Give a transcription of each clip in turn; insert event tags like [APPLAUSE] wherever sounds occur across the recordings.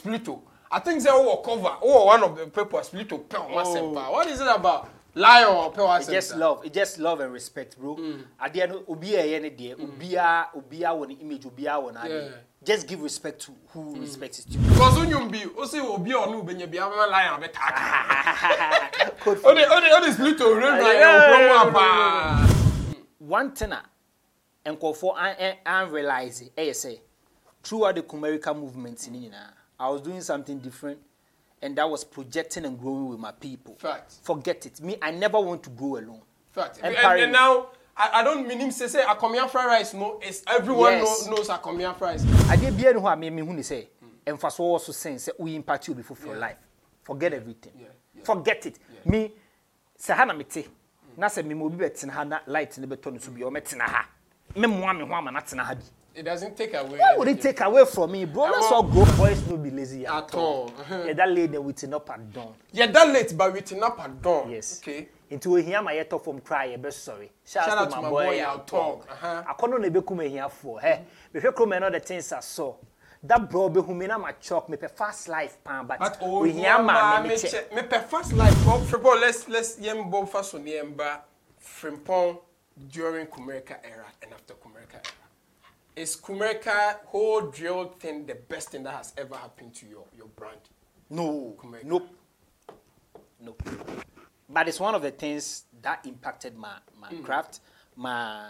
Splito. I think they all cover. Oh, one of the papers Splito. Oh. What is it about? Lion or Pewa It just love. It just love and respect, bro. Mm. At the end, obi a any day, obi mm. a obi a one image, obi a one adi. Just give respect to who mm. respects you. Because when you be, o say obi or benye bi a we lion be tag. [LAUGHS] Code. Ode ode ode Splito run lion promo apa. One thing ah, a nkɔfo an an realize eh, ɛyɛ sɛ eh, throughout the Kumerica movement ni nyinaa. I was doing something different and that was projecting and growing with my people. Fact. Forget it. Me, I never want to grow alone. Fact. And And, and me. now I, I don't mean him say say Akomian fried rice no, it's everyone Yes. know, knows Akomian fried rice. adeɛ biara ni hɔ a me me hu ne sɛ mfasoɔ wɔ so sen sɛ woyi impact obi foforɔ life forget everything Yeah, yeah. forget it me sɛ ha na mete na sɛ mema obi bɛtena ha na light ne bɛtɔ no so bi ɔmɛtena ha memmoa me ho ama na tena ha bi it doesn't take away. Why would it take away from me, bro? Let's all go. boys don't be lazy at, at all. all. Uh-huh. yeah, that late then waiting up and down. Yeah, that late but waiting up and down. Yes. Okay. Into hear my ma off from crying. ebe eh, sorry. Shout, Shout out to my, my boy, boy out talk. Akono na ebe kuma ehia for. He. Me hwe krom and all the things I saw. That bro be hu me na ma chok me pe fast life pan but oh, ehia ma me che. Me pe fast life oh, Bro, football let's let's yem bo fast on yemba frimpon during Kumerica era and after Kumerica era. Is Kumerica whole drill thing the best thing that has ever happened to your your brand? no Kumerica. nope nope but it's one of the things that impacted my my Mm. craft my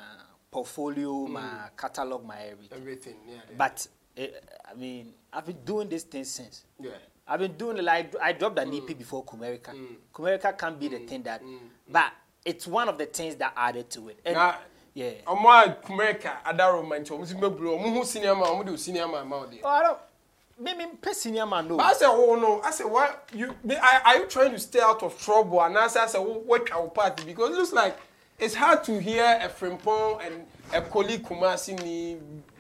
portfolio mm. my catalog my everything Everything. Yeah. yeah. but eh, I mean I've been doing this thing since yeah. I've been doing it like I dropped an mm. EP before Kumerica. Mm. Kumerica can't be the thing that, but it's one of the things that added to it. And Now, yeah. Ọmọ a Kumerica adaro man nti ọmọ si meburo ọmọ hu senior man ọmọ de o senior man ma ọ de. I don't. Me me pay senior man no. But I say, oh no, I say, why you? Are, are you trying to stay out of trouble? And I say, I say, what our party? Because it looks like it's hard to hear a frimpong and a colleague Kumasi ni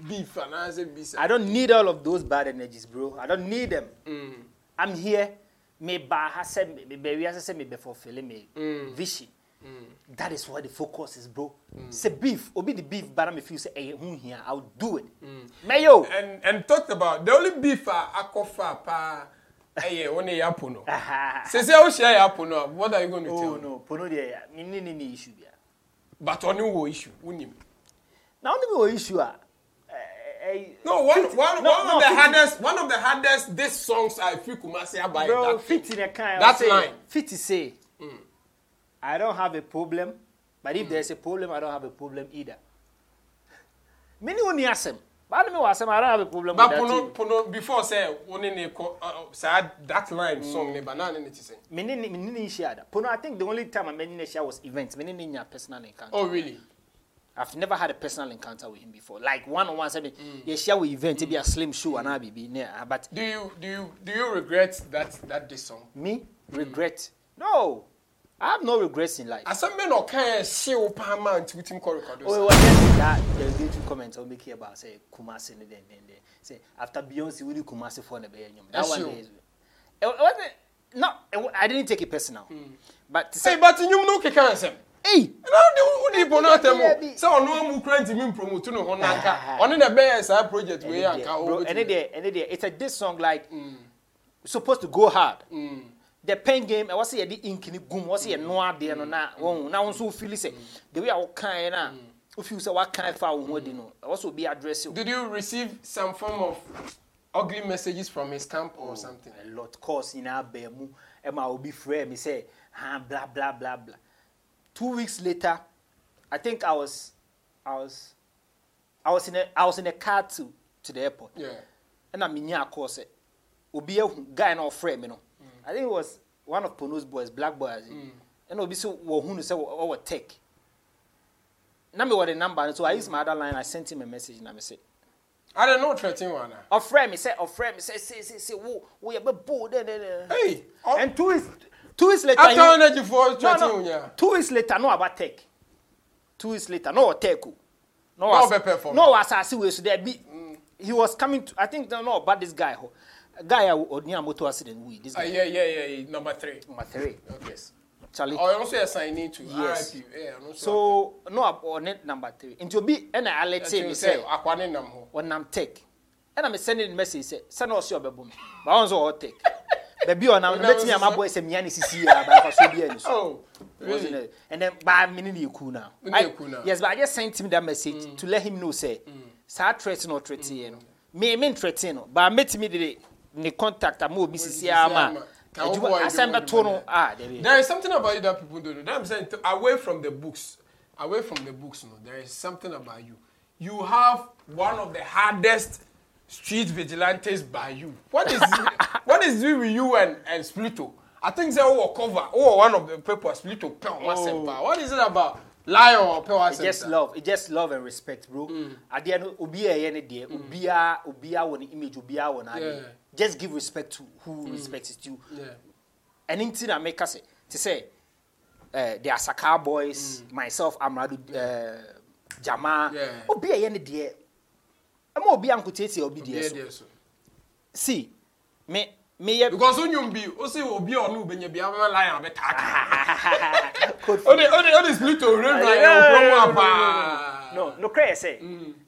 beef and I say, beef. I don't need all of those bad energies, bro. I don't need them. I'm here. Me ba ha se me we se me be fulfilling me vision. That is what the focus is, bro. Say beef, obi the beef, but me feel say eh hu here, I'll do it. Mayo. And and talked about the only beef I akofa pa. Hey, one yapo no. Say say I share yapo no. What are you going to Oh tell? me? no, pono there. Me ni ni ni issue bia. But on your issue, unim. Now only me issue ah. Eh, eh, No, one, one, no, one no, of the fit- hardest, one of the hardest. This songs I feel Kumasi about bro, that. thing. fit in a kind. That say, line. Fit to say, I don't have a problem, but if hmm. there's a problem, I don't have a problem either. Many only asem. But me was I don't have a problem But with that. pono before say one in a sad that line song ne banana ne ti say. Me ni me ni share that. Pono, I think the only time I made ni share was events. Me ni nya personal encounter. Oh really? I've never had a personal encounter with him before. Like one on one, say, hmm. yeah, share with event, maybe a hmm. slim show and I be be yeah. Uh, but Do you do you do you regret that that this song? me regret? No, I have no regrets in life. Asembe na ọkan ẹsẹ o pa ama nti wuti mu kọ rekọdo sa. Oye wa just that derogatory comment ọ make about say Kumasi ni den den den say after Beyonce wuli Kumasi fọ na bẹ yẹ ẹnyọm. That one dey. Ẹ wọ́n ti no I didn't take it personal. Mm. But say. Ẹ bàtí nyum n'o keka nsẹm. Ee. Na ọdị ụdị ibo náà tẹ mọ sẹ ọnụ ọmụ krenti mi promote n'ụhụ n'aka ọnụ na ebe ya saa project wey ya nka o. Ẹni deɛ ẹni deɛ it's a diss song like mm. supposed to go hard. Mm the pen game ɛwɔ sɛ yɛde ink ni gum ɛwɔ yɛ noa deɛ no na wɔn na wɔn nso fili sɛ the way a wɔkan yɛ na ofi sɛ wɔakan fa wɔn ho adi no ɛwɔ sɛ obi address you. Eh. did you receive some form of ugly messages from his camp or oh, something. a lot cause nyinaa bɛn mu ɛma eh, obi frɛ mi sɛ ha ah, bla bla bla bla two weeks later i think i was i was i was in a i was in a car to to the airport. ɛna mi nya akɔ sɛ obi ehu guy na ɔfrɛ mi no. Yeah. I think it was one of Pono's boys, black boys. Mm. And obviously, Wahunu said, "What would take?" Now me what the number. So I used my other line. I sent him a message, and I said. I don't know what threatening one. A friend, he said, a friend, he said, say, say, say, whoa, we are bold. Hey, oh. and two is two is later. After you for threatening, no, no, yeah. Two is later, no about take. Two weeks later, no take. Oh. No, no, as, no, as I see, so there be. Mm. He was coming. To, I think no, no about this guy. Oh guy a ɔni a moto accident wuyi this guy. Uh, yeah, yeah, yeah, number three. number three. Yes. Charlie. ɔyɔ nso yɛ signing to yes. rip yeah, so no ɔne number three nti be ɛna alɛte mi sɛ akwa ne nam hɔ ɔnam tech ɛna mi sɛ ne ne message sɛ sɛni ɔsi ɔbɛ bɔ mi ba wɔn nso ɔwɔ tech baabi ɔnam no bɛtumi ama bɔ ɛsɛ mia ne sisi yɛ aba ɛfa so bi ɛni so ɛnɛ baa mi ne ne eku na yes but i just sent him that message mm. to let him know sɛ mm. saa threat or ɔthreat mm. yɛ no me mi n threat no baa mi ti mi de de. Ne contact am obi sisi sisi ama. ama. Ka wo boy Adwuma de asem wo beto de no ah there. There is something about you that people don't know. That I'm saying, to- away from the books, away from the books, no, there is something about you. You have one of the hardest street vigilantes by you. What is [LAUGHS] what is it with you and and Splito? I think they all cover. Oh, one of the people Splito Pel oh. What is it about Lion or Pel It's just love. It's just love and respect, bro. At the end, obi a yene there, obi a obi a one image, obi a one Yeah. ade. just give respect to who mm. respect is due. Yeah. And in Tina make us to say uh, are Asaka boys, mm. myself, Amradu, uh, Jama, yeah. obi any dear. I'm obi uncle Tete obi dear. See, me me yɛ. because onyom bi o se obi a ɔno obenye bi abɛbɛ lion abɛ taa kan. o de o de o de split o rain na yɛ o promo apaa. no no kura yɛ sɛ.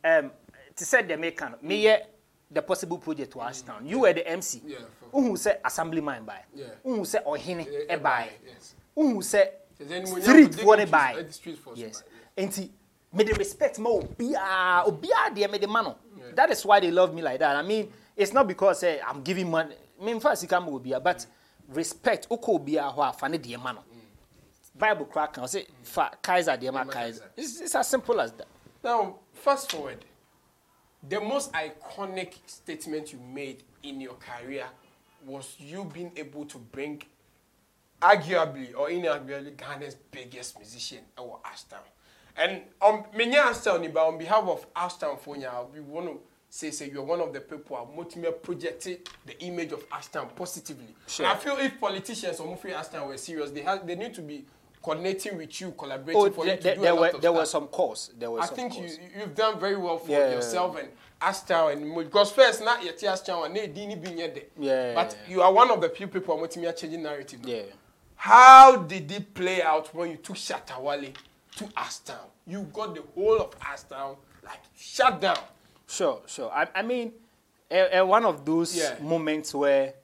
ɛm ti sɛ dɛmɛ kan me yɛ. Mm. The possible project wɔ ashtown you were the mc Yeah, for- wohu sɛ assemblyman by? Yeah. wohu sɛ ɔhene Eh, ɛbae yes. wohu sɛ Sɛ sɛ animuonyam streetfoɔ ne dignitaries, bae eh, streetfoɔ so yes. bae, nti mede respect ma obiaa obiaa deɛ mede ma no that is why they love me like that. I mean it's not because eh, i'm giving money. Memfa sika ma obiaa but respect wokɔ obiaa hɔ a fa ne deɛ ma bible ka sɛ fa kaiser deɛ ma kaiser. Kaiser. it's, it's as simple as that. Now, fast forward. The most iconic statement you made in your career was you being able to bring, arguably or inarguably, Ghana's biggest musician, our Ashtown. And on many Ashtown, but on behalf of Ashtown Fonya, we want to say, say you're one of the people who multimedia projected the image of Ashtown positively. Sure. I feel if politicians or Mufri Ashtown were serious, they have they need to be coordinating with you, collaborating oh for there, you to there, do there a lot were of there stuff. were some calls there were I some think you calls. you've done very well for Yeah. yourself and Ashtown and Mo- because first not yet Ashtown and they didn't be there. Yeah. But you are one of the few people who are changing narrative. yeah How did it play out when you took Shatta Wale to Ashtown? You got the whole of Ashtown like shut down. Sure, sure. I, I mean, uh, uh, one of those Yeah. moments where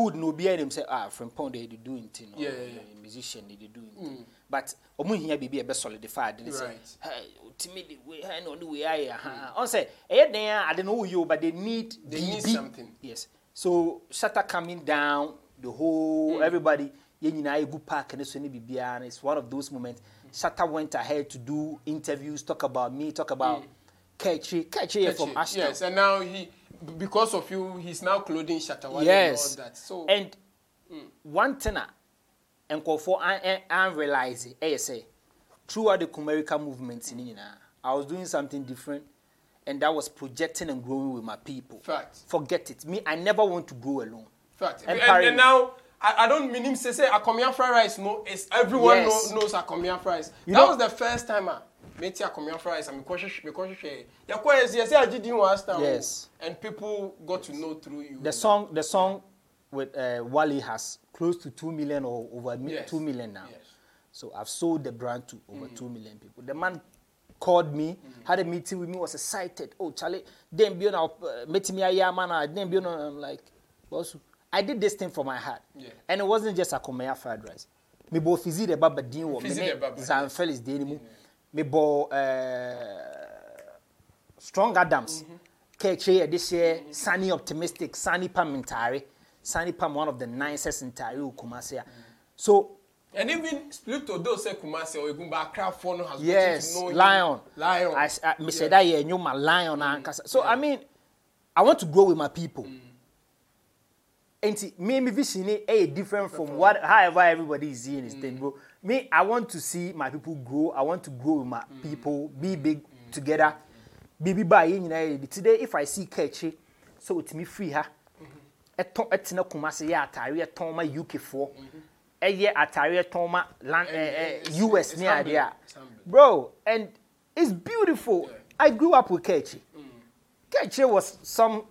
who would know behind him say, ah, from Pound they do you know, Yeah, yeah, yeah. musician they do it. But omu hiya bibi ebe solidified. Right. hey, ultimately the way, hey, no, the way I, uh, on say, eh, they I don't know you, but they need, They need something. Yes. So shutter coming down, the whole everybody. yɛn nyinaa egu park ne so ne biribiara and it's one of those moments Shatta went ahead to do interviews talk about me talk about Kechi Kechi yɛ from Ashtown Yes, and now he because of you, he's now clothing Shatta Wale yes and all that. So and mm. one thing a nkɔfoɔ an an an realize eh, ɛyɛ sɛ eh, throughout the Kumerica movement nyinaa I was doing something different and that was projecting and growing with my people Fact. forget it me I never want to grow alone Fact. And, Empowering. and now, I, I don't mean him say, say Akomian fried rice. No, it's everyone Yes. know, knows Akomian rice. You that know- was the first time I met Akomian fried rice. I'm cautious, because yeah, quite yes, I did last time. Yes. And people got to know through you. the song the song with uh, Wally has close to two million or over Yes. two million now. Yes. So I've sold the brand to over mm. two million people. The man called me, mm. had a meeting with me, was excited. Oh, Charlie, then be on our uh, meeting me a man, uh, then be on. I'm like, boss, I did this thing for my heart, Yeah. and it wasn't just a Komaya fried rice. Me bo fizi de baba din wo me Fizi ne de Baba, Zan Felix de mu. Me bo uh, strong adams. Kɛkyɛ yɛ de hyɛ sunny optimistic sunny pam ntare. Sunny pam one of the nicest ntare wɔ kumase a. So And even split to those say Kumasi or Egumba Accra for no has yes to know lion him. Lion. I, I, me Yes. say that yɛ nyoma lion ankasa. So i mean i want to grow with my people. Nti me me vision ni ɛyɛ different from what however everybody is seeing his thing bro me i want to see my people grow. I want to grow with my people be big together. Biribi ba a yɛn nyinaa yɛ today if i see kɛkye sɛ otumi free ha. Ɛtɔn ɛtena kumase yɛ atare ɛtɔn ma uk foɔ ɛyɛ atare ɛtɔn ma land And ɛɛ ɛ us ne adeɛ a bro and it's beautiful. I grew up with kɛkye kɛkye was some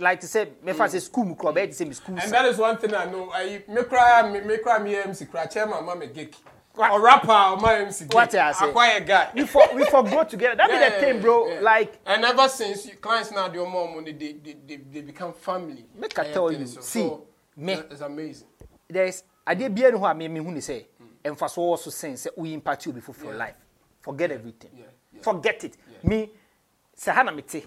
like to say mefa say school mu kura ɔbɛyɛ te sɛ me school And that is one thing I know. I me cry, me, me cry, me MC cry. Chairman, mama geek. What- or rapper or my MC. What I say? Acquire guy. we for we for grow together. That be the thing, bro. yeah. Like and ever since you- clients now do more money, they they, they, they become family. Make I tell you, so- see, so, me- it's amazing. there's adeɛ biara ni hɔ a me me hu ne sɛ mfaso wɔ so sen sɛ woyi impact obi foforɔ Yeah. life forget everything Yeah, yeah. forget it me sɛ ha na mete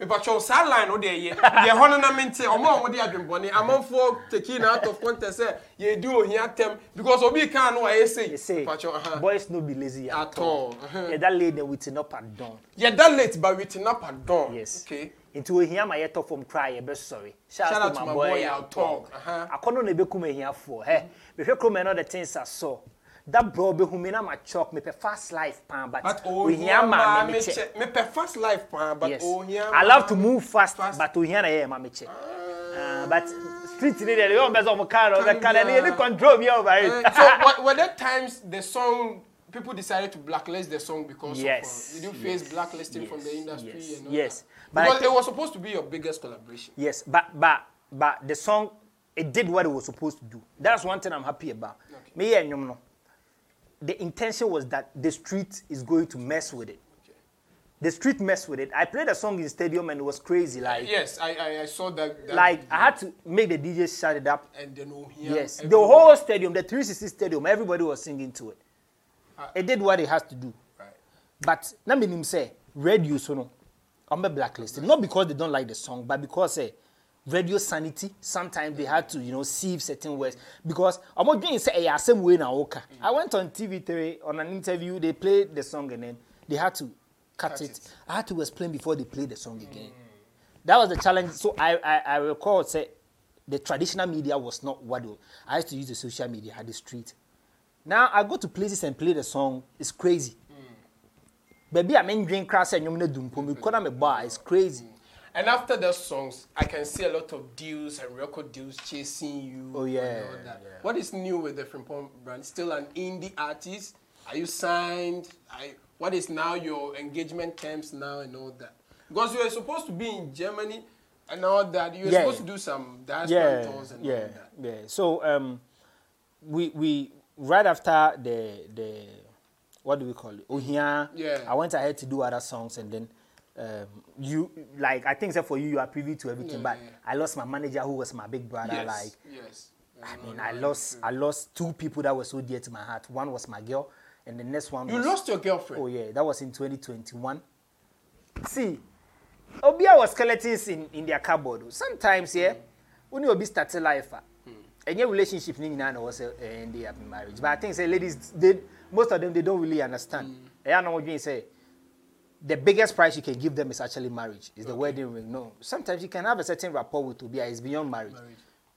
mpatsɔ saa line o de yɛ. Yɛ hɔ nana mi nti ɔmo a wɔn de adwembɔni amanfoɔ teki na out of contest sɛ yɛ di ohia tɛm because obi kan no a yɛ se mpatsɔ. boys no be lazy at all. yɛda late then we ti na pardon. yɛda late but we ti na pardon. yes. Okay. nti ohia ma yɛtɔ fam kora yɛ bɛ sɔre. Shout out to my boy yɛ atɔ akɔnɔ na ebi kum ehiafoɔ. Hɛ mehwɛ kurom ɛna ɔde tins So that bro behu mi na ma chop mepɛ fast life pan but But ohia ma me me check. Me per fast life pa but yes ohia. I love to move fast, Fast. but ohia na yɛ ma me kyɛ Ah, but street ni deɛ yɛn bɛ sɛ ɔmo car ɔmo car ni ni control bi over it Uh, so were, there times the song people decided to blacklist the song because Yes, of uh, did you face blacklisting from the industry yes, and all yes. that? But I because it was supposed to be your biggest collaboration. Yes, but but but the song it did what it was supposed to do. That's one thing I'm happy about. Okay. Me and Nyom no. The intention was that the street is going to mess with it. Okay. The street messed with it. I played a song in the stadium and it was crazy. Like Yes, I, I I saw that. that like video. I had to make the DJ shut it up. and then Ohia. Yes, the whole stadium, the 360 stadium, everybody was singing to it. Ah. It did what it has to do. Right. But na me say radio so no I'm be blacklisted not because they don't like the song but because eh, radio sanity sometimes they had to you know sieve certain words because I'm not doing say eh same way na oka. Mm. I went on TV3 on an interview they played the song and then they had to cut, Cut it. it. I had to explain before they played the song again. Mm. That was the challenge. So I I, I recall say the traditional media was not what it was. I used to use the social media, had the street. Now I go to places and play the song. It's crazy. Mm. Baby, I'm in drink crass and you're doing me because I'm a bar. It's crazy. And after the songs, I can see a lot of deals and record deals chasing you. Oh, and yeah, all that. yeah. What is new with the Phrimpong brand? Still an indie artist? Are you signed? I, what is now your engagement terms now and all that? Because you were supposed to be in Germany and all that. You were Yeah. supposed to do some diaspora Yeah, tours and yeah, all that. yeah. So um, we we right after the the what do we call it? Ohia. Yeah. I went ahead to do other songs and then. Um, you like I think except for you, you are privy to everything. Yeah, but yeah. I lost my manager, who was my big brother. Yes. Like yes. I mean, I lost I lost two people that were so dear to my heart. One was my girl, and the next one You was lost your girlfriend. Oh yeah, that was in 2021. See, Obia was skeletons in, in their cupboard. Sometimes, yeah, when you will be starting life, ah, and your relationship ni nyinaa na was end up in marriage. But I think say ladies, they most of them they don't really understand. And I know what you say. The biggest price you can give them is actually marriage. Is the wedding ring. No, sometimes you can have a certain rapport with Obia. It's beyond marriage.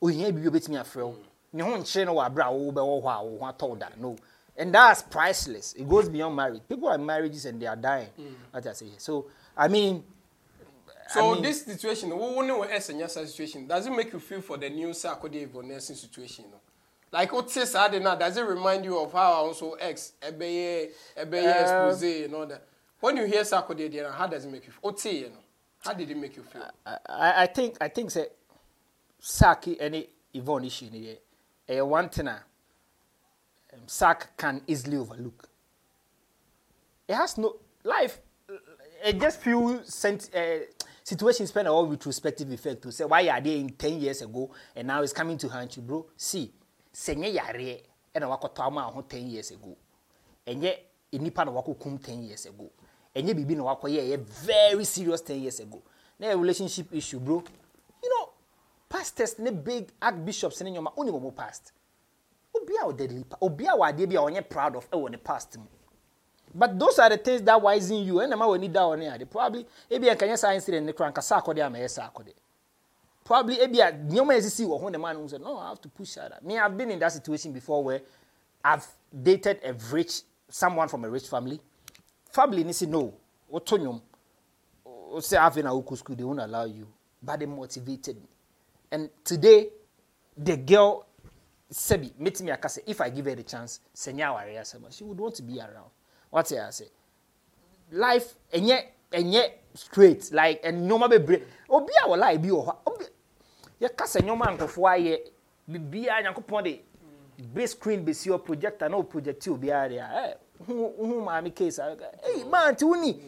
Oh, yeah, be between your friend. You don't share no abra oh be oh wow what told that no. And that's priceless. It goes beyond marriage. People are marriages and they are dying. What I say. So I mean, So I mean- this situation, we won't know S and yes situation. Does it make you feel for the new Sarkodie nursing situation? No? Like what says I now, does it remind you of how also X, Ebeye, Ebeye Um, expose and all that? When you hear Sarkodie, then how does it make you feel? Say you know? How did it make you feel? I, I I think I think say Saki any Yvonne issue in here. One thing um, Sak can easily overlook. It has no life. It just few sent, uh, situations spend all retrospective effect to say why are they in ten years ago and now it's coming to haunt you, bro. See, senye yare and wakoto ama ho ten years ago. Enye nipa na wakokum ten years ago. Enye bibi na wakoye very serious ten years ago. Na a relationship issue, bro. You know, pastors ne big archbishops ne nyoma oni mo past. Obi a odedly pa. Obi a wade bi a onye proud of wo ne past mu. But those are the things that wisen you. And when need that one here, probably ebi a kanya science in the crank asako de ama yesako de. Probably ebi a nyoma esisi wo ho the man who said, "No, I have to push that." Me, I've been in that situation before where I've dated a rich someone from a rich family. Family ni say no, oto nyom. O say having a school they won't allow you, but they motivated me. And today, the girl, Sebi, meet me say, if I give her the chance, senya warrior, she would want to be around. What's I say? Life, and yet, straight, like, and matter break. Obi a wala bi wɔ hɔ. Obi, yɛ kasa nyɔma nkɔfoɔ ayɛ, bibia nyankopɔn de big screen besi hɔ projector na o project obiara de a, ɛ, hu hu maame case a, hey man, ti wuni.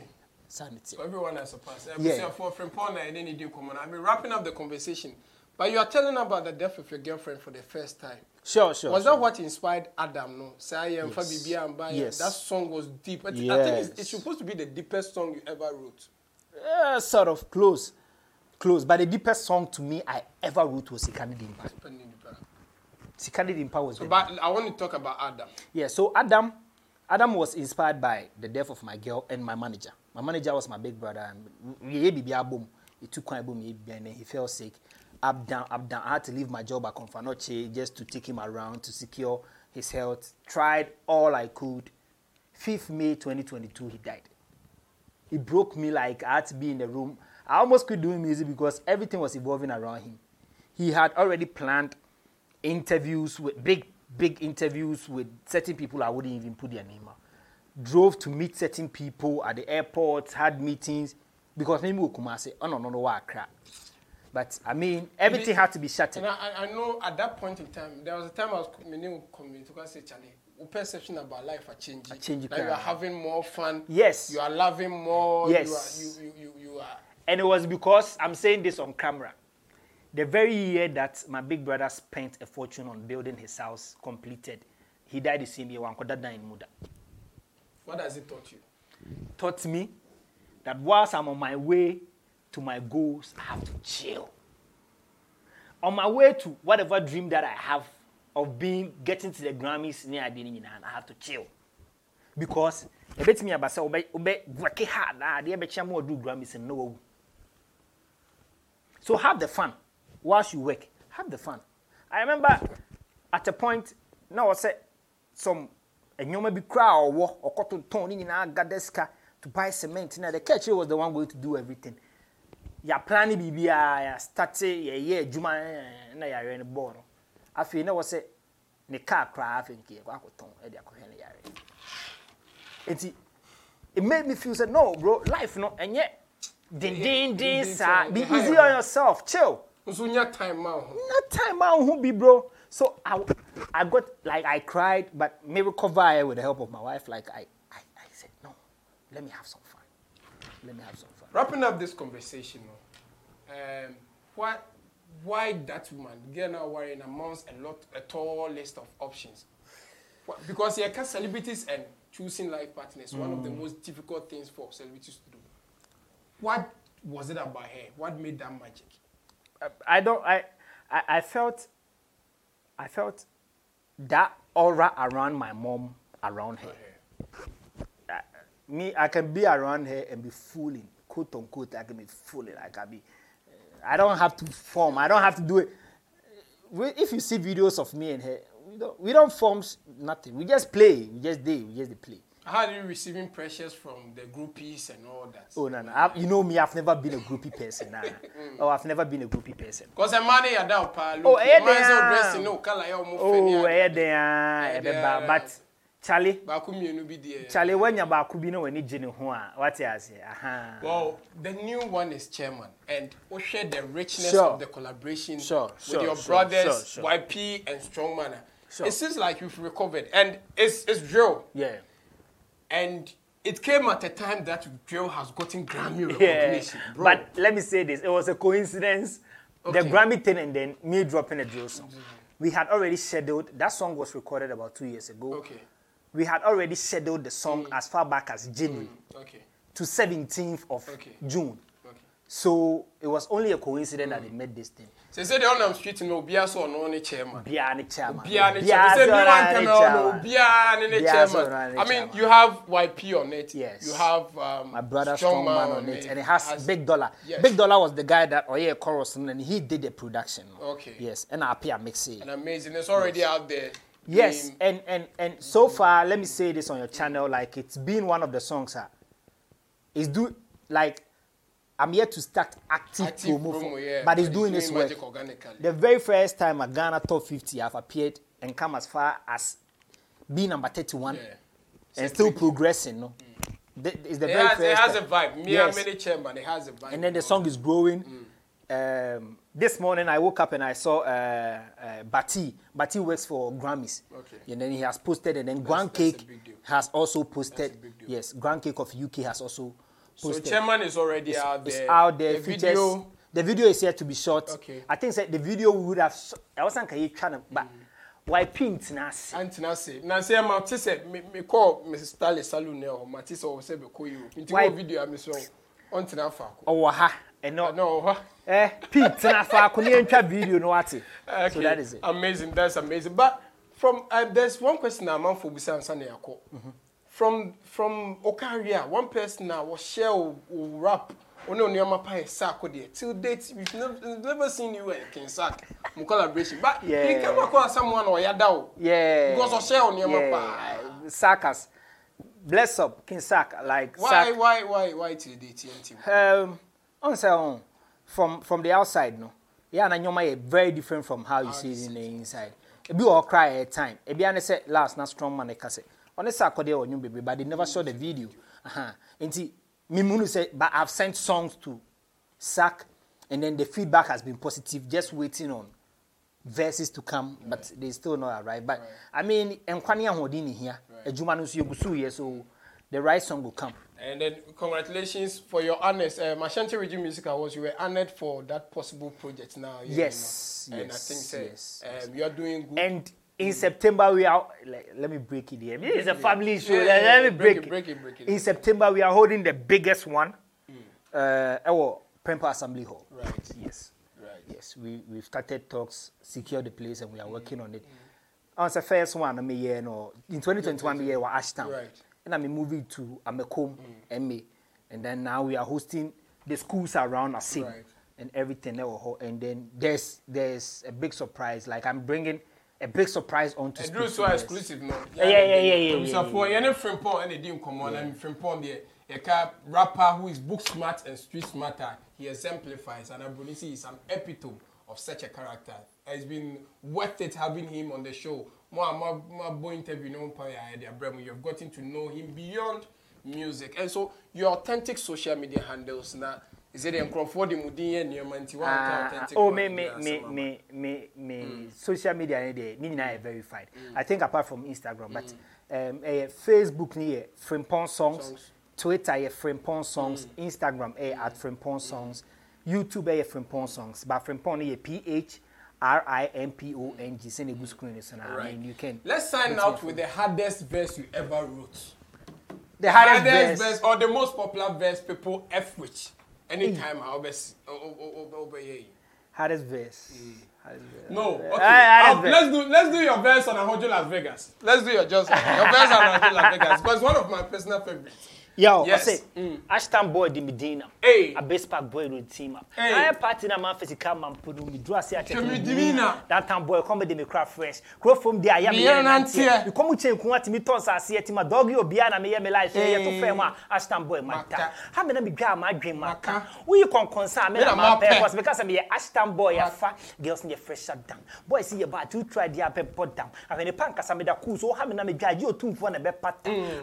Sanity. So everyone has a pass. Yeah. Yeah. For Phrimpong and then you come on. I mean, wrapping up the conversation. But you are telling about the death of your girlfriend for the first time. Sure, sure. was sure. that what inspired Adam? No, say and Yes. Fabi and Baya. Yes. That song was deep. I think Yes. it's, it's supposed to be the deepest song you ever wrote. Uh, sort of close, close. But the deepest song to me I ever wrote was Sikani Dimpa. Sikani Dimpa was the But I want to talk about Adam. Yeah, so Adam, Adam was inspired by the death of my girl and my manager. My manager was my big brother, and. He took one album, and then he fell sick. Up down, up down. I had to leave my job at Confanoche just to take him around to secure his health. Tried all I could. 5th May 2022, he died. He broke me like I had to be in the room. I almost quit doing music because everything was evolving around him. He had already planned interviews with big, big interviews with certain people I wouldn't even put their name out. Drove to meet certain people at the airport, had meetings because maybe we come and say, oh no, no, no, what crap. But I mean, everything had to be shattered. And I, I- know at that point in time, there was a time I was coming coming to say, Charlie, your perception about life are changing. Changing, Like you are having more fun. Yes. You are loving more. Yes. You are, you, you, you, you are. And it was because I'm saying this on camera. The very year that my big brother spent a fortune on building his house completed, he died the same year. Wankoda died in Muda. What does it taught you? Taught me that whilst I'm on my way to my goals, I have to chill. On my way to whatever dream that I have of being getting to the Grammys near I have to chill. Because a bit me about obey, work hard, the other more do Grammys and no. So have the fun whilst you work, have the fun. I remember at a point, now I said some enyoma bi or ọwọ ọkọtọ tọn ni nyinaa our gadeska to buy cement Now the cashier was the one going to do everything. Yà planning, ni biribi a yà yeah, yà yẹ adwuma eh, na yà yẹ ne I no afei na wọ sẹ ne car koraa afei nke yẹ kọ akọtọn ẹdi akọhwẹ ne it made me feel said, no bro life no din din sir, be easy on yourself chill. So your time now. no time out who be bro. So I, I got like I cried, but me recover it with the help of my wife. Like I, I, I said no, let me have some fun. Let me have some fun. Wrapping up this conversation, um, what, why that woman? Girl now worrying amongst a lot, a tall list of options. Because here can celebrities and choosing life partners one of the most difficult things for celebrities to do. What was it about her? What made that magic? I- don't. I, I, I felt, I felt that aura around my mom, around her. Uh, me, I can be around her and be fooling, quote unquote. I can be fooling. I can be. I don't have to form. I don't have to do it. If you see videos of me and her, we don't, we don't form nothing. We just play. We just do. We just play. How are you receiving pressures from the groupies and all that? Oh no, no. I, you know me. I've never been a groupie person. Nah. [LAUGHS] oh, I've never been a groupie person. Because a man here down pa Oh, eh, man there. so dressing no color ya omo Oh, eh, there, Eh, eh, there. but Charlie. Ba ku mienu bi there. Charlie, when you're back, be no when you gene who are what you say. Aha. Well, the new one is chairman, and we share the richness Sure. of the collaboration Sure, with sure, your sure, brothers sure, sure. YP and Strongman. Sure. It seems like you've recovered, and it's it's drill, Yeah. And it came at a time that drill has gotten Grammy Yeah. recognition, bro. But let me say this: it was a coincidence. The Grammy thing and then me dropping a drill song. We had already scheduled. That song was recorded about two years ago. okay, We had already scheduled the song mm. as far back as January mm, okay, to 17th of Okay. June. So it was only a coincidence that they made this thing. So say the on am street no Obia so no ne chairman. Bia ne chairman. Bia ne chairman. Say so new na anthem no chairman. Bia ne ne Bia so na chairman. I mean, you have YP on it. Yes. You have um, My brother Strong Man on it, and it has, Big Dollar. Yes. Big Dollar was the guy that oh yeah chorus and he did the production. Okay. Yes, and I appear mix it. And amazing. It's already out there. Yes, and and and so far, let me say this on your channel, like it's been one of the songs that is do like I'm yet to start active, Active promo, promo, for, yeah, but he's doing his work. The very first time at Ghana top 50, I've appeared and come as far as being number 31 Yeah. and still progressing. No, Th- it's the It very has, first it has a vibe. Me Yes. and many chairman, it has a vibe. and then the song is growing. Um, this morning I woke up and I saw uh, uh, Bati. Bati works for Grammys. Okay. And then he has posted, and then Grand that's Cake has also posted. Yes, Grand Cake of UK has also posted. So chairman is already it's, out there. It's out there. The features, video. The video is here to be shot. Okay. I think that the video would have. I wasn't going you try to but. Why pin tenase? And tenase. Na se ma te se me me call Mrs. Stanley Salu ne o ma te se be call you. Nti wo video am so. On tenase fa ko. Owa ha. Eh, no. ɛnɔ ɔhɔ ɛ eh, pin tena fa ko ni ntwa video no wate okay. so that is it. amazing that's amazing but from uh, there's one question I'm amanfo bisa nsa na. Mm -hmm. From from Okaria, one person now was share o- o rap. One on your mapa is Sako there. Till date, we've never, never seen you and King Sak mu collaboration. But Yeah. you came across someone or Yadao. Yeah. Because of share on your yeah. Sakas. Bless up, King Sak. Like Why, Sak. why, why, why till date TNT? Um, on say on from from the outside, no. Yeah, na nyoma yɛ very different from how you see it in the inside. Ebi wɔ cry at time. Ebi ane say last na strong man ɛka sɛ. Ɔne sɛ akɔdeɛ wɔ nwom bebree, but they never saw the video. Uh-huh. Nti mimunu say, but I've sent songs to Sak, and then the feedback has been positive. Just waiting on verses to come, but they still not arrived. But I mean, nkwane ahoɔden ni hia. Adwuma no nso yɛgu so yɛ, so the right song will come. And then congratulations for your honors. Um, Ashanti Region Music Awards, you were honored for that possible project now. yeah, Yes, know. And yes, I think say, yes, um, you are doing good. And in September we are like, let me break it here. Is a family show. Yeah, let, yeah, let me Break break, it, break it, break it. In September we are holding the biggest one. Mm. Uh, our Prempeh Assembly Hall. Right. Yes. Right. Yes. We we've started talks, secure the place, and we are mm, working on it. Mm. On the first one, I mean, yeah, no. In 2021, we were Ashtown. Right. And I'm moving to Amakom, MA. And then now we are hosting the schools around Asim Right. and everything. And then there's there's a big surprise. Like I'm bringing a big surprise And speak to so you exclusive, no? Yeah, yeah, yeah, yeah, yeah, So yeah, for any Phrimpong, any dim come on, and Phrimpong, the a rapper who is book smart and street smarter, he exemplifies, and Abunisi is an epitome of such a character. It's been worth it having him on the show. More and more, more boy interview, no power idea, Bremo. You've gotten to know him beyond music, and so your authentic social media handles now. Is it in Crawford, the Mudin, near Manti? Ah, oh, me, me, me, me, me, me, social media, ni de, ni nyinaa yɛ verified. I think apart from Instagram, but um, eh, Facebook ni yɛ Frimpong songs, Songs. Twitter yɛ Frimpong songs, Instagram eh, at Frimpong songs, YouTube eh, yɛ Frimpong songs, but Frimpong ni yɛ P H R I M P O N G. Send a good screen, so now I mean you can. Let's sign out with the hardest verse you ever wrote. The hardest verse. or the most popular verse people F which anytime mm. I always over here. Hardest verse. Mm. Hardest verse. No, okay. I'll- hardest verse. let's do let's do your verse on Ahojo Las Vegas. Let's do your just your verse on Ahojo Las Vegas because one of my personal favorites. Yo, yes. I say, mm. Ashton boy di mi din na. Hey. Abase Park boy no team up. Hey. I party na man physical man put mi duro ase akyɛ. Kemi di mi. That time boy come de mi craft fresh. Kuro from there ayɛ mi yɛ nanteɛ. Mi kɔmu kyɛn kun ati mi tɔn saase ɛti ma dɔɔgi obiara na me yɛ mi life yɛ to fɛn mu Ashton boy ma ta. How mi na mi dwa ma dwen ma ka. Wuyi kɔnkɔn sa mi na ma pɛ kɔs mi ka sɛ mi Ashton boy yɛ fa girls ni fresh shot down. Boys yɛ bad to try their abɛ bɔ down. Ahwɛ nipa nkasa mi da cool so ha mi na mi dwa yi otumfuɔ na bɛ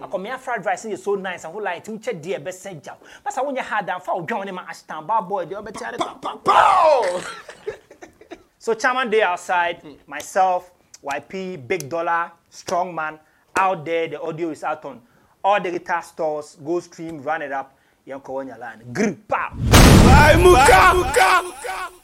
I come here dry si yɛ so nice wonderful light nkyɛ deɛ ɛbɛsɛ gyaw basa wonyɛ hard amfa wo dwan ne ma ashtan ba boy deɛ ɔbɛte ade pow so chairman day outside myself yp big dollar strong man out there the audio is out on. All the guitar stores go stream run it up yɛnkɔ wɔ nyalan grip pow Vai, Muka! Vai,